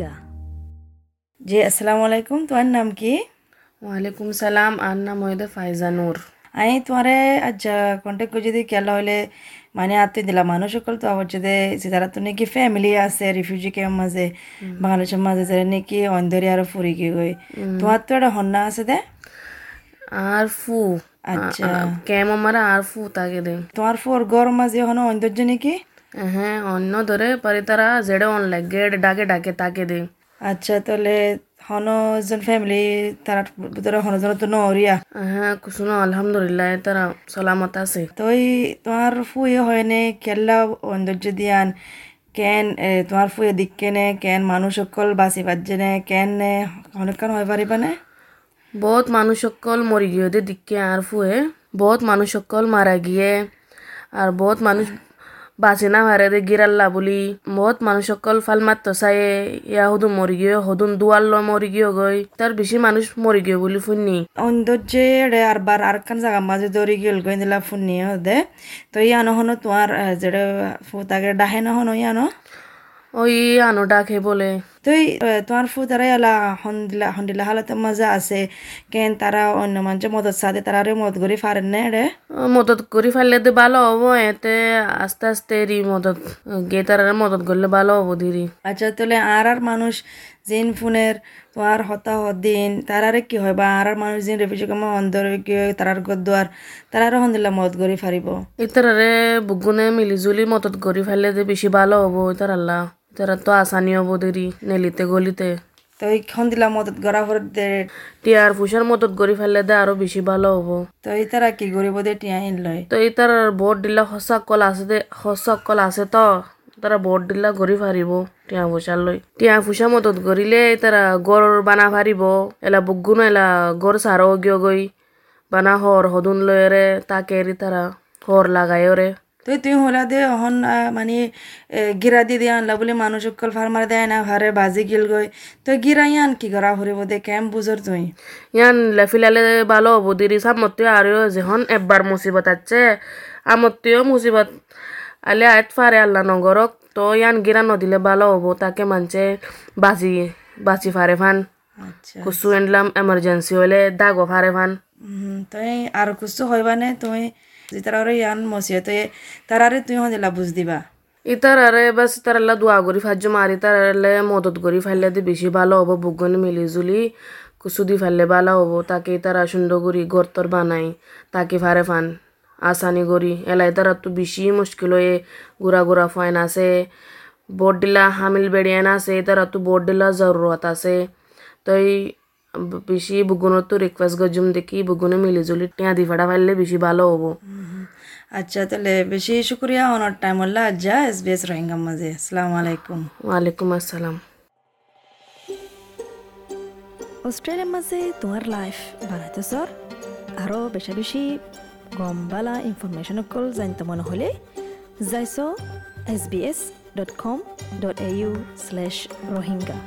রোহিঙ্গা জি আসসালামু আলাইকুম। তোমার নাম কি? ওয়ালাইকুম সালাম আর নাম হইদে ফাইজা নূর। আমি তোমারে আজ কন্টেক্ট করে যদি কেলা হলে মানে আত্মীয় দিলা মানুষ সকল তো হচ্ছে যে তারা তো নাকি ফ্যামিলি আছে রিফিউজি ক্যাম্প মাঝে বাংলাদেশের মাঝে যারা নাকি অন্ধরি আর ফুরি কি গই। তোমার তো একটা হন্না আছে দে। আর ফু। আচ্ছা। কেম আমার আর ফু তাকে দে। তোমার ফুর গরম মাঝে হনো অন্ধর্য নাকি? হ্যাঁ অন্য ধরে পরে তারা জেডে অন লাগে ডাকে ডাকে তাকে দে। আচ্ছা তাহলে হনো জন ফ্যামিলি তারা ভিতরে হনো জন তো নরিয়া হ্যাঁ কুসুনো আলহামদুলিল্লাহ তারা সালামত আছে। তো তোমার ফুয়ে হয় নে কেল্লা সৌন্দর্য দিয়ান কেন তোমার ফুয়ে দিকেনে কেন মানুষ সকল বাঁচি পাচ্ছে নে কেন নে অনেকক্ষণ হয়ে পারিবা নে? বহুত মানুষ সকল মরি গিয়ে দিকে আর ফুয়ে বহুত মানুষ সকল মারা গিয়ে আর বহুত মানুষ বাঁচে না হারে দে গিরাল্লা বলি। মহৎ মানুষ সকল ফাল মাত্র চায়ে ইয়া হদুন মরি গিয়ে হদুন ল মরি গিয়ে গই তার বেশি মানুষ মরি গিয়ে বলি ফুননি। শুননি রে আর বার আর কান জায়গা মাঝে দৌড়ি গেল গই দিলা ফুননি নিয়ে দে তো ইয়ানো হনো তোমার যেটা ফুতাগে ডাহে নহন ইয়া ইয়ানো? ওই আনো ডাকে বলে। তুই তোমার ফু তারাই আলা হন্দিলা হন্দিলা হালাতে মজা আছে। কেন তারা অন্য মানুষ মদত সাথে তারা মদত করে পারেন না রে? মদত করি ফেললে তো ভালো হব এতে আস্তে আস্তে রি মদত গে তারা মদত করলে ভালো হব দিরি আচ্ছা তাহলে আর আর মানুষ জিন ফোনের তোমার হতাহত দিন তারারে কি হয় বা আর মানুষ জিন রেফিউজি কামা অন্দর কি হয় তারার গদ্দার তারারও হন্দিলা মদত করে পারিব ইতারে বুগুনে মিলিজুলি মদত করি ফেললে তো বেশি ভালো হব ইতার আল্লাহ ইতারা তো আসানি হব দেরি নেলিতে গলিতে। তো এই হন্দিলা মদত করা হর দে। টিয়ার ফুসার মদত করি ফেললে দে আরও বেশি ভালো হব। তো এই তারা কি গরিব দে টিয়া লয় তো ইতার ভোট দিলে সঁচা কল আছে দে সঁচা কল আছে তো। তারা ভোট দিলা গড়ি ফারিব টিয়া ফুসার লই টিয়া ফুসা মদত করিলে তারা গড় বানা ফারিব এলা বুগুন এলা গড় সারও গিয়ে গই বানা হর হদুন লয়রে তাকে এরি তারা হর লাগায় রে তো তুই হলা দে অহন মানে এ, গিরা দিয়ে দিয়ে আনলা বলে মানুষ সকল ফার্মার দেয় না ভারে বাজি গিল গই তো গিরা ইয়ান কি করা হরিব দে কেম বুঝর তুই? ইয়ান লেফিলালে ভালো হবো দিদি সামত্য আরও যখন একবার মুসিবত আছে আমত্তিও মুসিবত আলে আয়ত ফারে আল্লাহ নগরক তো ইয়ান গিরা নদিলে ভালো হব তাকে মানছে বাঁচি বাঁচি ফারে ফান। আচ্ছা। কুসু এনলাম এমার্জেন্সি হলে দাগো ফারে ফান। তুই আর কিছু হইবা নে তুই যে তারা ওরে ইয়ান মসিয়ে তুই তারারে তুই হন্দিলা বুঝ দিবা। ইতার আরে বাস তারাল্লা দোয়া করি ফাজ্য মারি তারালে মদত করি ফাইলে দি বেশি ভালো হব বুগন মিলি জুলি কুসু দি ফাইলে ভালো হব তাকে তারা সুন্দর করি গর্তর বানাই তাকে ফারে ফান। আসানি করি। এলাই তারা তো বেশি মুশকিল হয়ে গুড়া গুড়া ফাইন আছে। বোট দিলা হামিল বেড়িয়ান আছে তারা তো বোট দিলা জরুরত আছে। তো এই বেশি বুগুনের তো রিকোয়েস্ট গজুম দেখি বুগুনে মিলি জুলি টিয়া দি ফাটা ফাইলে বেশি ভালো হব। আচ্ছা তাহলে বেশি শুক্রিয়া অনার টাইম হল্লা আজ্জা এস বি এস রোহিঙ্গা মাঝে। আসসালামু আলাইকুম। ওয়ালাইকুম আসসালাম। অস্ট্রেলিয়ার মাঝে তোমার লাইফ বানাইতে সর আরও বেশি বেশি গম পালা ইনফৰমেশ্যন অকল জানিত মন হ'লে যাইছ S B S dot com dot A U slash Rohingya